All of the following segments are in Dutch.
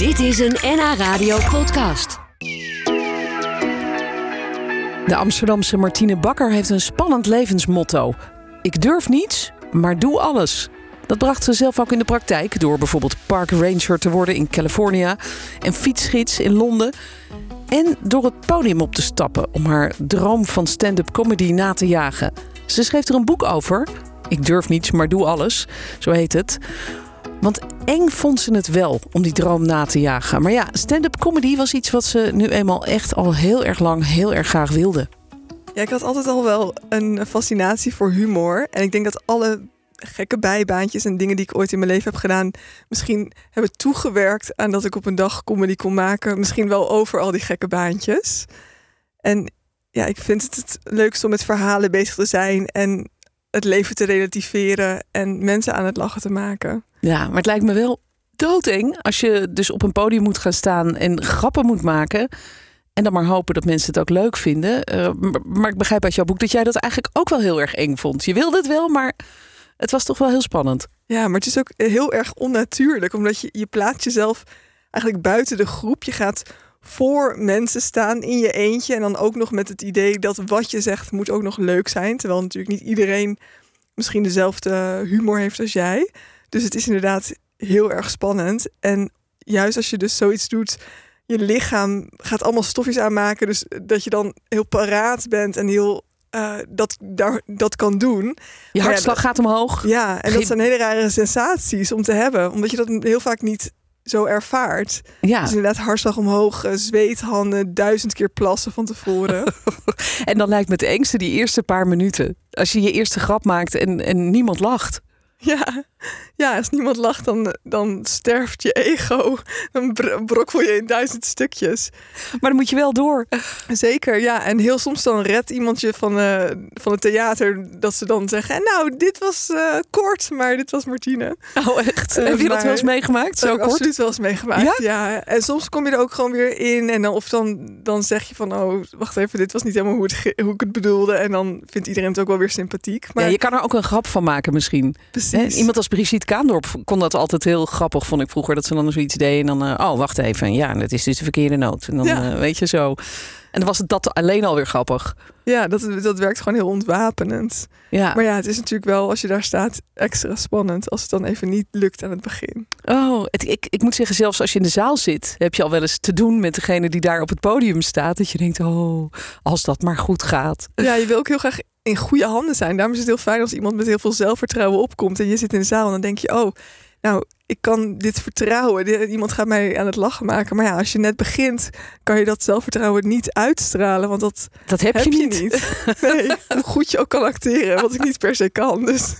Dit is een NH Radio podcast. De Amsterdamse Martine Bakker heeft een spannend levensmotto. Ik durf niets, maar doe alles. Dat bracht ze zelf ook in de praktijk door bijvoorbeeld park ranger te worden in Californië en fietsgids in Londen. En door het podium op te stappen om haar droom van stand-up comedy na te jagen. Ze schreef er een boek over. Ik durf niets, maar doe alles. Zo heet het. Want eng vond ze het wel om die droom na te jagen. Maar ja, stand-up comedy was iets wat ze nu eenmaal echt al heel erg lang heel erg graag wilde. Ja, ik had altijd al wel een fascinatie voor humor. En ik denk dat alle gekke bijbaantjes en dingen die ik ooit in mijn leven heb gedaan, misschien hebben toegewerkt aan dat ik op een dag comedy kon maken. Misschien wel over al die gekke baantjes. En ja, ik vind het het leukst om met verhalen bezig te zijn en het leven te relativeren en mensen aan het lachen te maken. Ja, maar het lijkt me wel doodeng als je dus op een podium moet gaan staan en grappen moet maken. En dan maar hopen dat mensen het ook leuk vinden. Uh, maar ik begrijp uit jouw boek dat jij dat eigenlijk ook wel heel erg eng vond. Je wilde het wel, maar het was toch wel heel spannend. Ja, maar het is ook heel erg onnatuurlijk. Omdat je, je plaatst jezelf eigenlijk buiten de groep. Je gaat voor mensen staan in je eentje. En dan ook nog met het idee dat wat je zegt moet ook nog leuk zijn. Terwijl natuurlijk niet iedereen misschien dezelfde humor heeft als jij. Dus het is inderdaad heel erg spannend. En juist als je dus zoiets doet, je lichaam gaat allemaal stofjes aanmaken. Dus dat je dan heel paraat bent en heel uh, dat, daar, dat kan doen. Je hartslag gaat omhoog. Ja, en dat zijn hele rare sensaties om te hebben. Omdat je dat heel vaak niet zo ervaart. Ja. Dus inderdaad hartslag omhoog, eh, zweethanden, duizend keer plassen van tevoren. en dan lijkt me het engste die eerste paar minuten. Als je je eerste grap maakt en, en niemand lacht. Ja. Ja, als niemand lacht, dan, dan sterft je ego. Dan brokkel je in duizend stukjes. Maar dan moet je wel door. Zeker, ja. En heel soms dan redt iemand je van, uh, van het theater dat ze dan zeggen... nou, dit was uh, kort, maar dit was Martine. Oh, echt? Uh, Heb je dat wel eens meegemaakt? Zo kort? Absoluut wel eens meegemaakt, ja? ja? En soms kom je er ook gewoon weer in. En dan, of dan, dan zeg je van, oh, wacht even, dit was niet helemaal hoe, het, hoe ik het bedoelde. En dan vindt iedereen het ook wel weer sympathiek. Maar... Ja, je kan er ook een grap van maken misschien. Precies. Iemand als Brigitte Kaandorp kon dat altijd heel grappig, vond ik vroeger. Dat ze dan zoiets deed en dan, uh, oh, wacht even. Ja, dat is dus de verkeerde noot. En dan ja. uh, weet je zo. En dan was het dat alleen alweer grappig. Ja, dat, dat werkt gewoon heel ontwapenend. Ja. Maar ja, het is natuurlijk wel, als je daar staat, extra spannend. Als het dan even niet lukt aan het begin. Oh, het, ik, ik moet zeggen, zelfs als je in de zaal zit, heb je al wel eens te doen met degene die daar op het podium staat. Dat je denkt, oh, als dat maar goed gaat. Ja, je wil ook heel graag in goede handen zijn. Daarom is het heel fijn als iemand met heel veel zelfvertrouwen opkomt en je zit in de zaal en dan denk je, oh, nou, ik kan dit vertrouwen. Iemand gaat mij aan het lachen maken. Maar ja, als je net begint, kan je dat zelfvertrouwen niet uitstralen. Want dat, dat heb, je, niet. Nee, hoe goed je ook kan acteren, wat ik niet per se kan. Dus.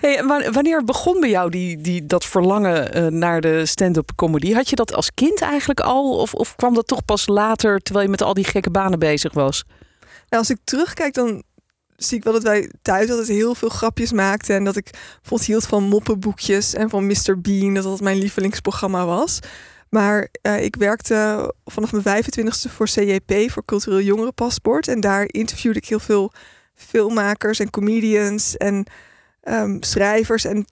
Hey, wanneer begon bij jou die, die, dat verlangen uh, naar de stand-up comedy? Had je dat als kind eigenlijk al? Of, of kwam dat toch pas later, terwijl je met al die gekke banen bezig was? Nou, als ik terugkijk, dan zie ik wel dat wij thuis altijd heel veel grapjes maakten. En dat ik bijvoorbeeld hield van moppenboekjes en van Mr. Bean. Dat dat mijn lievelingsprogramma was. Maar uh, ik werkte vanaf mijn 25ste voor CJP, voor Cultureel Jongerenpaspoort. En daar interviewde ik heel veel filmmakers en comedians en um, schrijvers. En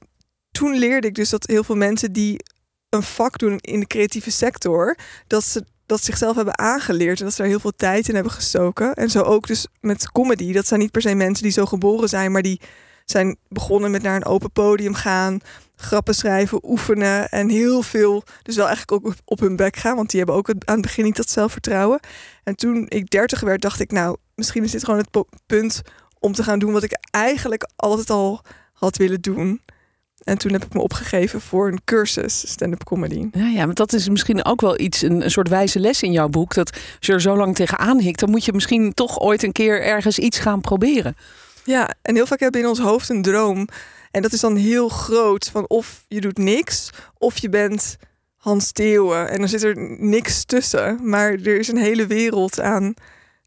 toen leerde ik dus dat heel veel mensen die een vak doen in de creatieve sector, dat ze dat zichzelf hebben aangeleerd en dat ze er heel veel tijd in hebben gestoken. En zo ook dus met comedy. Dat zijn niet per se mensen die zo geboren zijn, maar die zijn begonnen met naar een open podium gaan, grappen schrijven, oefenen en heel veel. Dus wel eigenlijk ook op hun bek gaan, want die hebben ook aan het begin niet dat zelfvertrouwen. En toen ik dertig werd, dacht ik, nou, misschien is dit gewoon het punt om te gaan doen wat ik eigenlijk altijd al had willen doen. En toen heb ik me opgegeven voor een cursus stand-up comedy. Ja, ja, maar dat is misschien ook wel iets, een, een soort wijze les in jouw boek. Dat als je er zo lang tegenaan hikt, dan moet je misschien toch ooit een keer ergens iets gaan proberen. Ja, en heel vaak hebben we in ons hoofd een droom. En dat is dan heel groot. Van of je doet niks, of je bent Hans Steeuwen. En dan zit er niks tussen. Maar er is een hele wereld aan,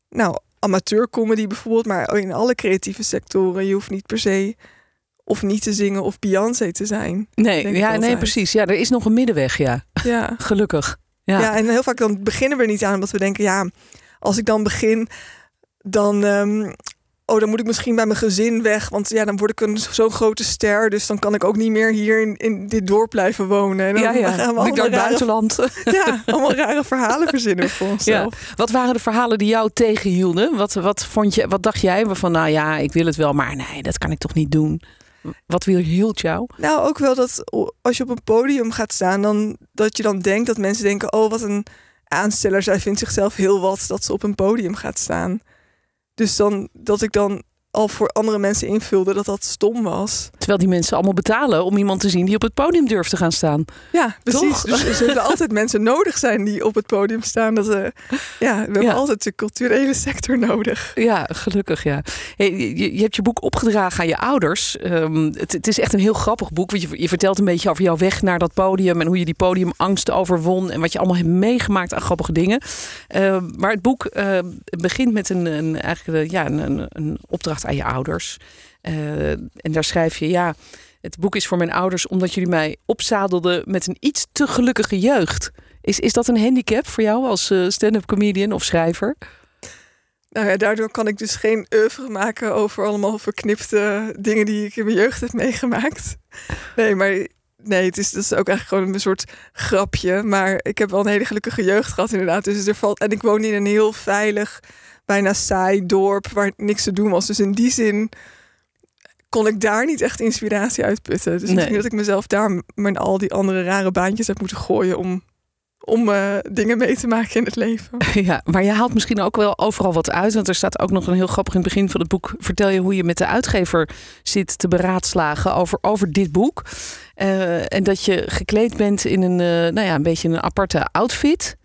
nou, amateurcomedy bijvoorbeeld. Maar in alle creatieve sectoren. Je hoeft niet per se of niet te zingen of Beyoncé te zijn. Nee, ja, nee, precies. Ja, er is nog een middenweg, ja. Ja. Gelukkig. Ja. ja, en heel vaak dan beginnen we er niet aan omdat we denken, ja, als ik dan begin, dan, um, oh, dan moet ik misschien bij mijn gezin weg. Want ja, dan word ik een zo'n grote ster. Dus dan kan ik ook niet meer hier in, in dit dorp blijven wonen. En dan ja, ja. gaan we ik naar het buitenland. ja, allemaal rare verhalen verzinnen voor Ja. onszelf. Wat waren de verhalen die jou tegenhielden? Wat, wat, vond je, wat dacht jij van, nou ja, ik wil het wel, maar nee, dat kan ik toch niet doen? Wat hield jou? Nou, ook wel dat als je op een podium gaat staan, dan dat je dan denkt dat mensen denken: oh, wat een aansteller. Zij vindt zichzelf heel wat dat ze op een podium gaat staan. Dus dan dat ik dan al voor andere mensen invulde dat dat stom was. Terwijl die mensen allemaal betalen om iemand te zien die op het podium durft te gaan staan. Ja, precies. Toch? Dus er zullen altijd mensen nodig zijn die op het podium staan. Dat, eh, ja, we hebben Ja. altijd de culturele sector nodig. Ja, gelukkig ja. Hey, je, je hebt je boek opgedragen aan je ouders. Ehm, het, het is echt een heel grappig boek. Want je, je vertelt een beetje over jouw weg naar dat podium. En hoe je die podiumangst overwon. En wat je allemaal hebt meegemaakt aan grappige dingen. Ehm, maar het boek eh, begint met een, een, eigenlijk, eh, ja, een, een, een opdracht aan je ouders. Eh, en daar schrijf je, ja, het boek is voor mijn ouders omdat jullie mij opzadelden met een iets te gelukkige jeugd. Is, is dat een handicap voor jou als eh, stand-up comedian of schrijver? Nou ja, daardoor kan ik dus geen oeuvre maken over allemaal verknipte dingen die ik in mijn jeugd heb meegemaakt. Nee, maar nee, het is, dat is ook eigenlijk gewoon een soort grapje. Maar ik heb wel een hele gelukkige jeugd gehad inderdaad. Dus er valt, en ik woon in een heel veilig, bijna saai dorp waar niks te doen was. Dus in die zin kon ik daar niet echt inspiratie uitputten. Dus Nee. dat ik mezelf daar mijn al die andere rare baantjes heb moeten gooien om, om eh, dingen mee te maken in het leven. Ja, maar je haalt misschien ook wel overal wat uit. Want er staat ook nog een heel grappig in het begin van het boek. Vertel je hoe je met de uitgever zit te beraadslagen over, over dit boek. Eh, en dat je gekleed bent in een, eh, nou ja, een beetje een aparte outfit.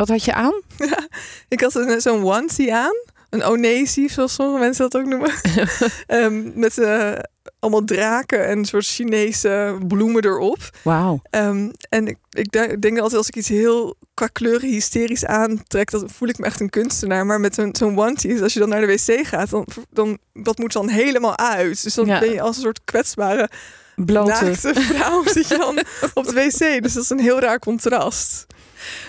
Wat had je aan? Ik had een, zo'n onesie aan. Een onesie, zoals sommige mensen dat ook noemen. Ehm, met eh, allemaal draken en een soort Chinese bloemen erop. Wauw. Ehm, en ik, ik de- denk altijd als ik iets heel qua kleuren hysterisch aantrek, dan voel ik me echt een kunstenaar. Maar met zo'n zo'n onesie, als je dan naar de wc gaat, dan, dan dat moet dan helemaal uit. Dus dan Ja. ben je als een soort kwetsbare, Blote. naakte vrouw zit je dan op de wc. Dus dat is een heel raar contrast.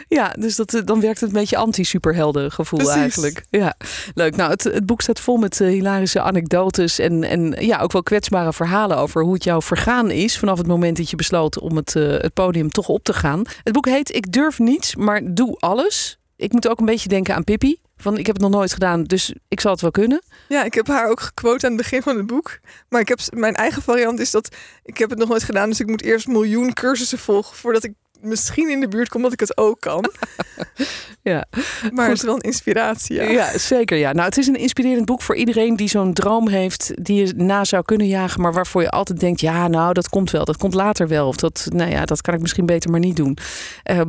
Ja, dus dat, eh, dan werkt het een beetje anti-superhelden gevoel Precies. eigenlijk. Ja, leuk. Nou, het, het boek staat vol met eh, hilarische anekdotes en, en ja, ook wel kwetsbare verhalen over hoe het jou vergaan is vanaf het moment dat je besloot om het, eh, het podium toch op te gaan. Het boek heet Ik durf niets, maar doe alles. Ik moet ook een beetje denken aan Pippi. Van ik heb het nog nooit gedaan, dus ik zal het wel kunnen. Ja, ik heb haar ook gequote aan het begin van het boek. Maar ik heb, mijn eigen variant is dat ik heb het nog nooit gedaan. Dus ik moet eerst miljoen cursussen volgen voordat ik misschien in de buurt kom dat ik het ook kan. Ja. Maar het is wel een inspiratie. Ja. Ja. zeker. Ja. Nou, het is een inspirerend boek voor iedereen die zo'n droom heeft, die je na zou kunnen jagen, maar waarvoor je altijd denkt: ja, nou, dat komt wel, dat komt later wel. Of dat, nou ja, dat kan ik misschien beter maar niet doen. Eh,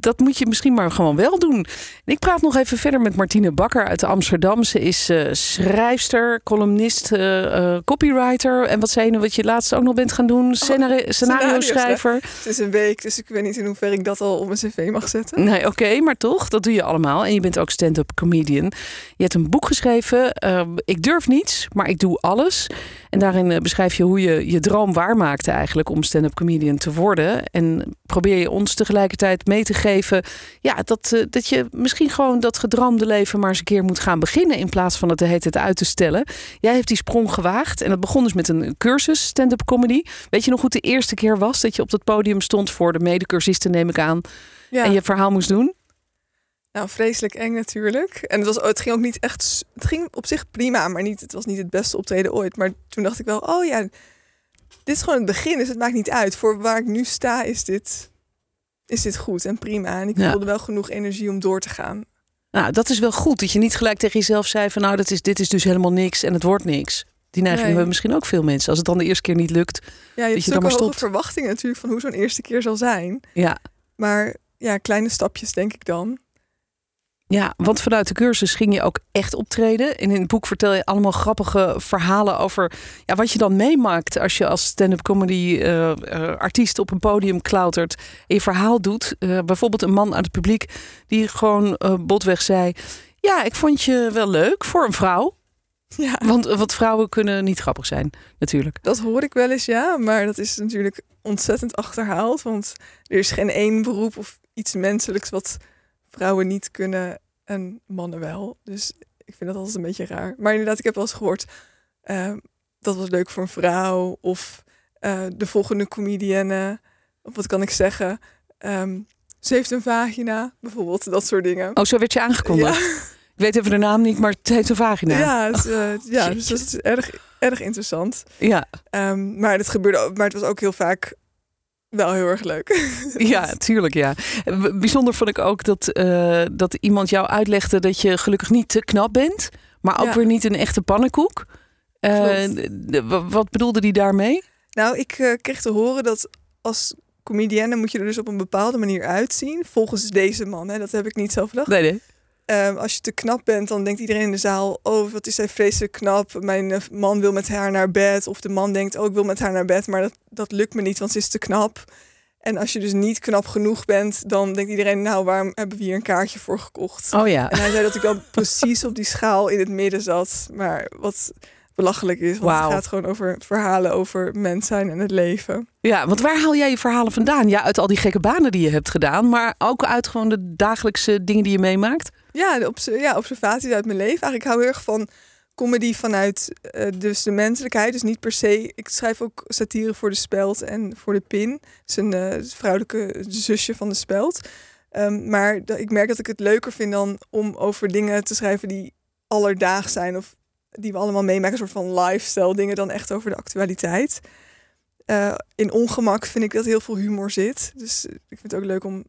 dat moet je misschien maar gewoon wel doen. En ik praat nog even verder met Martine Bakker uit Amsterdam. Ze is eh, schrijfster, columnist, eh, eh, copywriter. En wat zei je nou wat je laatst ook nog bent gaan doen? Scenario, scenario schrijver. Het is een week, dus ik weet niet in hoeverre ik dat al op mijn cv mag zetten. Nee, oké, maar toch, dat doe je allemaal. En je bent ook stand-up comedian. Je hebt een boek geschreven, eh, Ik durf niets, maar ik doe alles. En daarin eh, beschrijf je hoe je je droom waarmaakte eigenlijk om stand-up comedian te worden. En probeer je ons tegelijkertijd mee te geven ja, dat, eh, dat je misschien gewoon dat gedroomde leven maar eens een keer moet gaan beginnen in plaats van het de hele tijd uit te stellen. Jij hebt die sprong gewaagd en dat begon dus met een cursus stand-up comedy. Weet je nog het de eerste keer was dat je op dat podium stond voor de medecursisten, neem ik aan, Ja, en je verhaal moest doen? nou vreselijk eng natuurlijk. En het, was, het ging ook niet echt, het ging op zich prima, maar niet, het was niet het beste optreden ooit. Maar toen dacht ik wel, oh ja, dit is gewoon het begin, dus het maakt niet uit. Voor waar ik nu sta is dit, is dit goed en prima. En ik Ja. voelde wel genoeg energie om door te gaan. Nou, dat is wel goed. Dat je niet gelijk tegen jezelf zei van nou, dat is, dit is dus helemaal niks en het wordt niks. Die neiging Nee. hebben misschien ook veel mensen. Als het dan de eerste keer niet lukt. Ja, je hebt je dan zulke maar stopt. verwachtingen natuurlijk van hoe zo'n eerste keer zal zijn. Ja, Maar ja, kleine stapjes denk ik dan. ja, want vanuit de cursus ging je ook echt optreden. En in het boek vertel je allemaal grappige verhalen over ja, wat je dan meemaakt als je als stand-up comedy eh, eh, artiest op een podium klautert en je verhaal doet. Eh, bijvoorbeeld een man uit het publiek die gewoon eh, botweg zei: Ja, ik vond je wel leuk voor een vrouw. Ja, Want, want vrouwen kunnen niet grappig zijn, natuurlijk. dat hoor ik wel eens, ja. Maar dat is natuurlijk ontzettend achterhaald. Want er is geen één beroep of iets menselijks wat vrouwen niet kunnen en mannen wel. Dus Ik vind dat altijd een beetje raar. Maar inderdaad, ik heb wel eens gehoord, eh, dat was leuk voor een vrouw. Of eh, de volgende comedienne. Of wat kan ik zeggen? Ehm, ze heeft een vagina, bijvoorbeeld. Dat soort dingen. Oh, zo werd je aangekondigd. Ik weet even de naam niet, maar het heet een vagina. Ja, het, uh, ja dus dat is erg, erg interessant. Ja. Um, maar het gebeurde maar het was ook heel vaak wel heel erg leuk. Ja, tuurlijk ja. Bijzonder vond ik ook dat, uh, dat iemand jou uitlegde dat je gelukkig niet te knap bent, maar ook Ja. weer niet een echte pannenkoek. Eh, wat bedoelde die daarmee? Nou, ik eh, kreeg te horen dat als comedienne moet je er dus op een bepaalde manier uitzien. Volgens deze man, hè, dat heb ik niet zelf bedacht. Nee, nee. Ehm, als je te knap bent, dan denkt iedereen in de zaal... oh, wat is zij vreselijk knap. Mijn eh, man wil met haar naar bed. Of de man denkt, oh, ik wil met haar naar bed. Maar dat, dat lukt me niet, want ze is te knap. En als je dus niet knap genoeg bent... dan denkt iedereen, nou, waarom hebben we hier een kaartje voor gekocht? Oh ja. En hij zei dat ik dan precies op die schaal in het midden zat. Maar wat belachelijk is, want het gaat gewoon over verhalen over mens zijn en het leven. Ja, want waar haal jij je verhalen vandaan? Ja, uit al die gekke banen die je hebt gedaan, maar ook uit gewoon de dagelijkse dingen die je meemaakt. Ja, obs- ja, observaties uit mijn leven. Eigenlijk ik hou heel erg van comedy vanuit eh, dus de menselijkheid. Dus niet per se. Ik schrijf ook satire voor de Speld en voor de Pin. Dus een vrouwelijke zusje van de Speld. Ehm, maar ik merk dat ik het leuker vind dan om over dingen te schrijven die alledaags zijn of die we allemaal meemaken, een soort van lifestyle dingen dan echt over de actualiteit. Eh, in ongemak vind ik dat heel veel humor zit. Dus ik vind het ook leuk om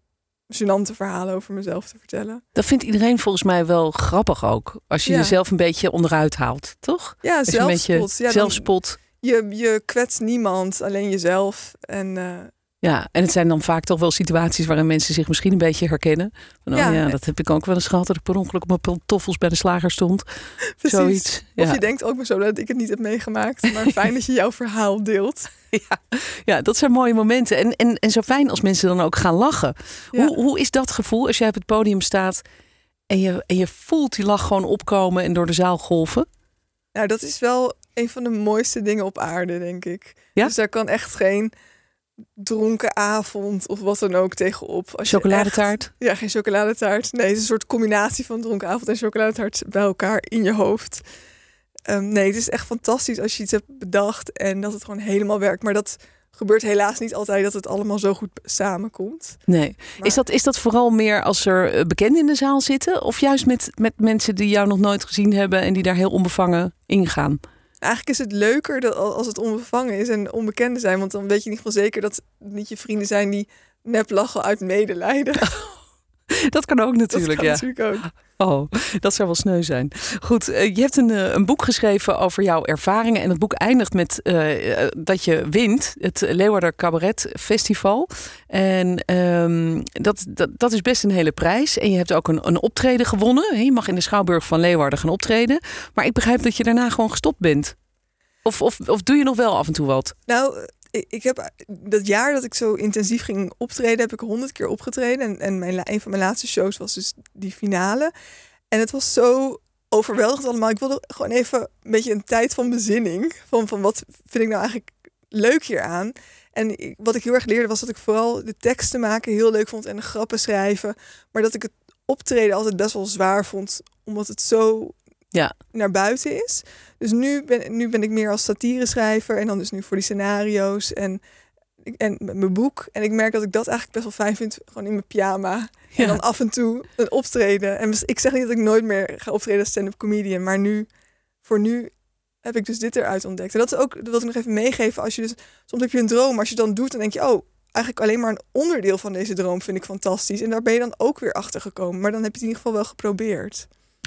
gênante verhalen over mezelf te vertellen. Dat vindt iedereen volgens mij wel grappig ook. Als je Ja. jezelf een beetje onderuit haalt, toch? Ja, Als je zelfspot. Ja, dan- zelfspot. je, je kwetst niemand, alleen jezelf. En eh, Ja, en het zijn dan vaak toch wel situaties waarin mensen zich misschien een beetje herkennen. Van, oh ja, Ja. dat heb ik ook wel eens gehad, dat ik per ongeluk op mijn pantoffels bij de slager stond. precies. Zoiets. Of Ja. je denkt ook maar zo dat ik het niet heb meegemaakt. Maar fijn dat je jouw verhaal deelt. ja, dat zijn mooie momenten. En, en, en zo fijn als mensen dan ook gaan lachen. Ja. Hoe, hoe is dat gevoel als jij op het podium staat en je, en je voelt die lach gewoon opkomen en door de zaal golven? Nou, dat is wel een van de mooiste dingen op aarde, denk ik. Ja? Dus daar kan echt geen dronken avond of wat dan ook tegenop. Als Chocoladetaart? echt- ja, geen chocoladetaart. Nee, het is een soort combinatie van dronken avond en chocoladetaart bij elkaar in je hoofd. Ehm, nee, het is echt fantastisch als je iets hebt bedacht en dat het gewoon helemaal werkt. Maar dat gebeurt helaas niet altijd dat het allemaal zo goed samenkomt. Nee. Maar- Is, dat, is dat vooral meer als er eh, bekenden in de zaal zitten? Of juist met, met mensen die jou nog nooit gezien hebben en die daar heel onbevangen ingaan? Eigenlijk is het leuker dat al- als het onbevangen is en onbekenden zijn. Want dan weet je in ieder zeker dat het niet je vrienden zijn die nep lachen uit medelijden. Dat kan ook Dat natuurlijk, kan ja. natuurlijk ook. Oh, dat zou wel sneu zijn. Goed, eh, je hebt een, eh, een boek geschreven over jouw ervaringen. En het boek eindigt met eh, dat je wint het Leeuwarder Cabaret Festival. En ehm, dat, dat, dat is best een hele prijs. En je hebt ook een, een optreden gewonnen. Je mag in de Schouwburg van Leeuwarden gaan optreden. Maar ik begrijp dat je daarna gewoon gestopt bent. Of, of, of doe je nog wel af en toe wat? Nou, ik, heb dat jaar dat ik zo intensief ging optreden, heb ik honderd keer opgetreden. En, en mijn, een van mijn laatste shows was dus die finale. En het was zo overweldigend allemaal. Ik wilde gewoon even een beetje een tijd van bezinning. Van, van wat vind ik nou eigenlijk leuk hieraan? En wat ik heel erg leerde was dat ik vooral de teksten maken heel leuk vond en de grappen schrijven. Maar dat ik het optreden altijd best wel zwaar vond, omdat het zo Ja. naar buiten is. Dus nu ben, nu ben ik meer als satire-schrijver en dan dus nu voor die scenario's en, en met mijn boek. En ik merk dat ik dat eigenlijk best wel fijn vind, gewoon in mijn pyjama. Ja. En dan af en toe een optreden. En ik zeg niet dat ik nooit meer ga optreden als stand-up comedian, maar nu, voor nu heb ik dus dit eruit ontdekt. En dat is ook, dat wil ik nog even meegeven, als je dus, soms heb je een droom, als je dan doet, dan denk je, oh, eigenlijk alleen maar een onderdeel van deze droom vind ik fantastisch. En daar ben je dan ook weer achter gekomen. Maar dan heb je het in ieder geval wel geprobeerd.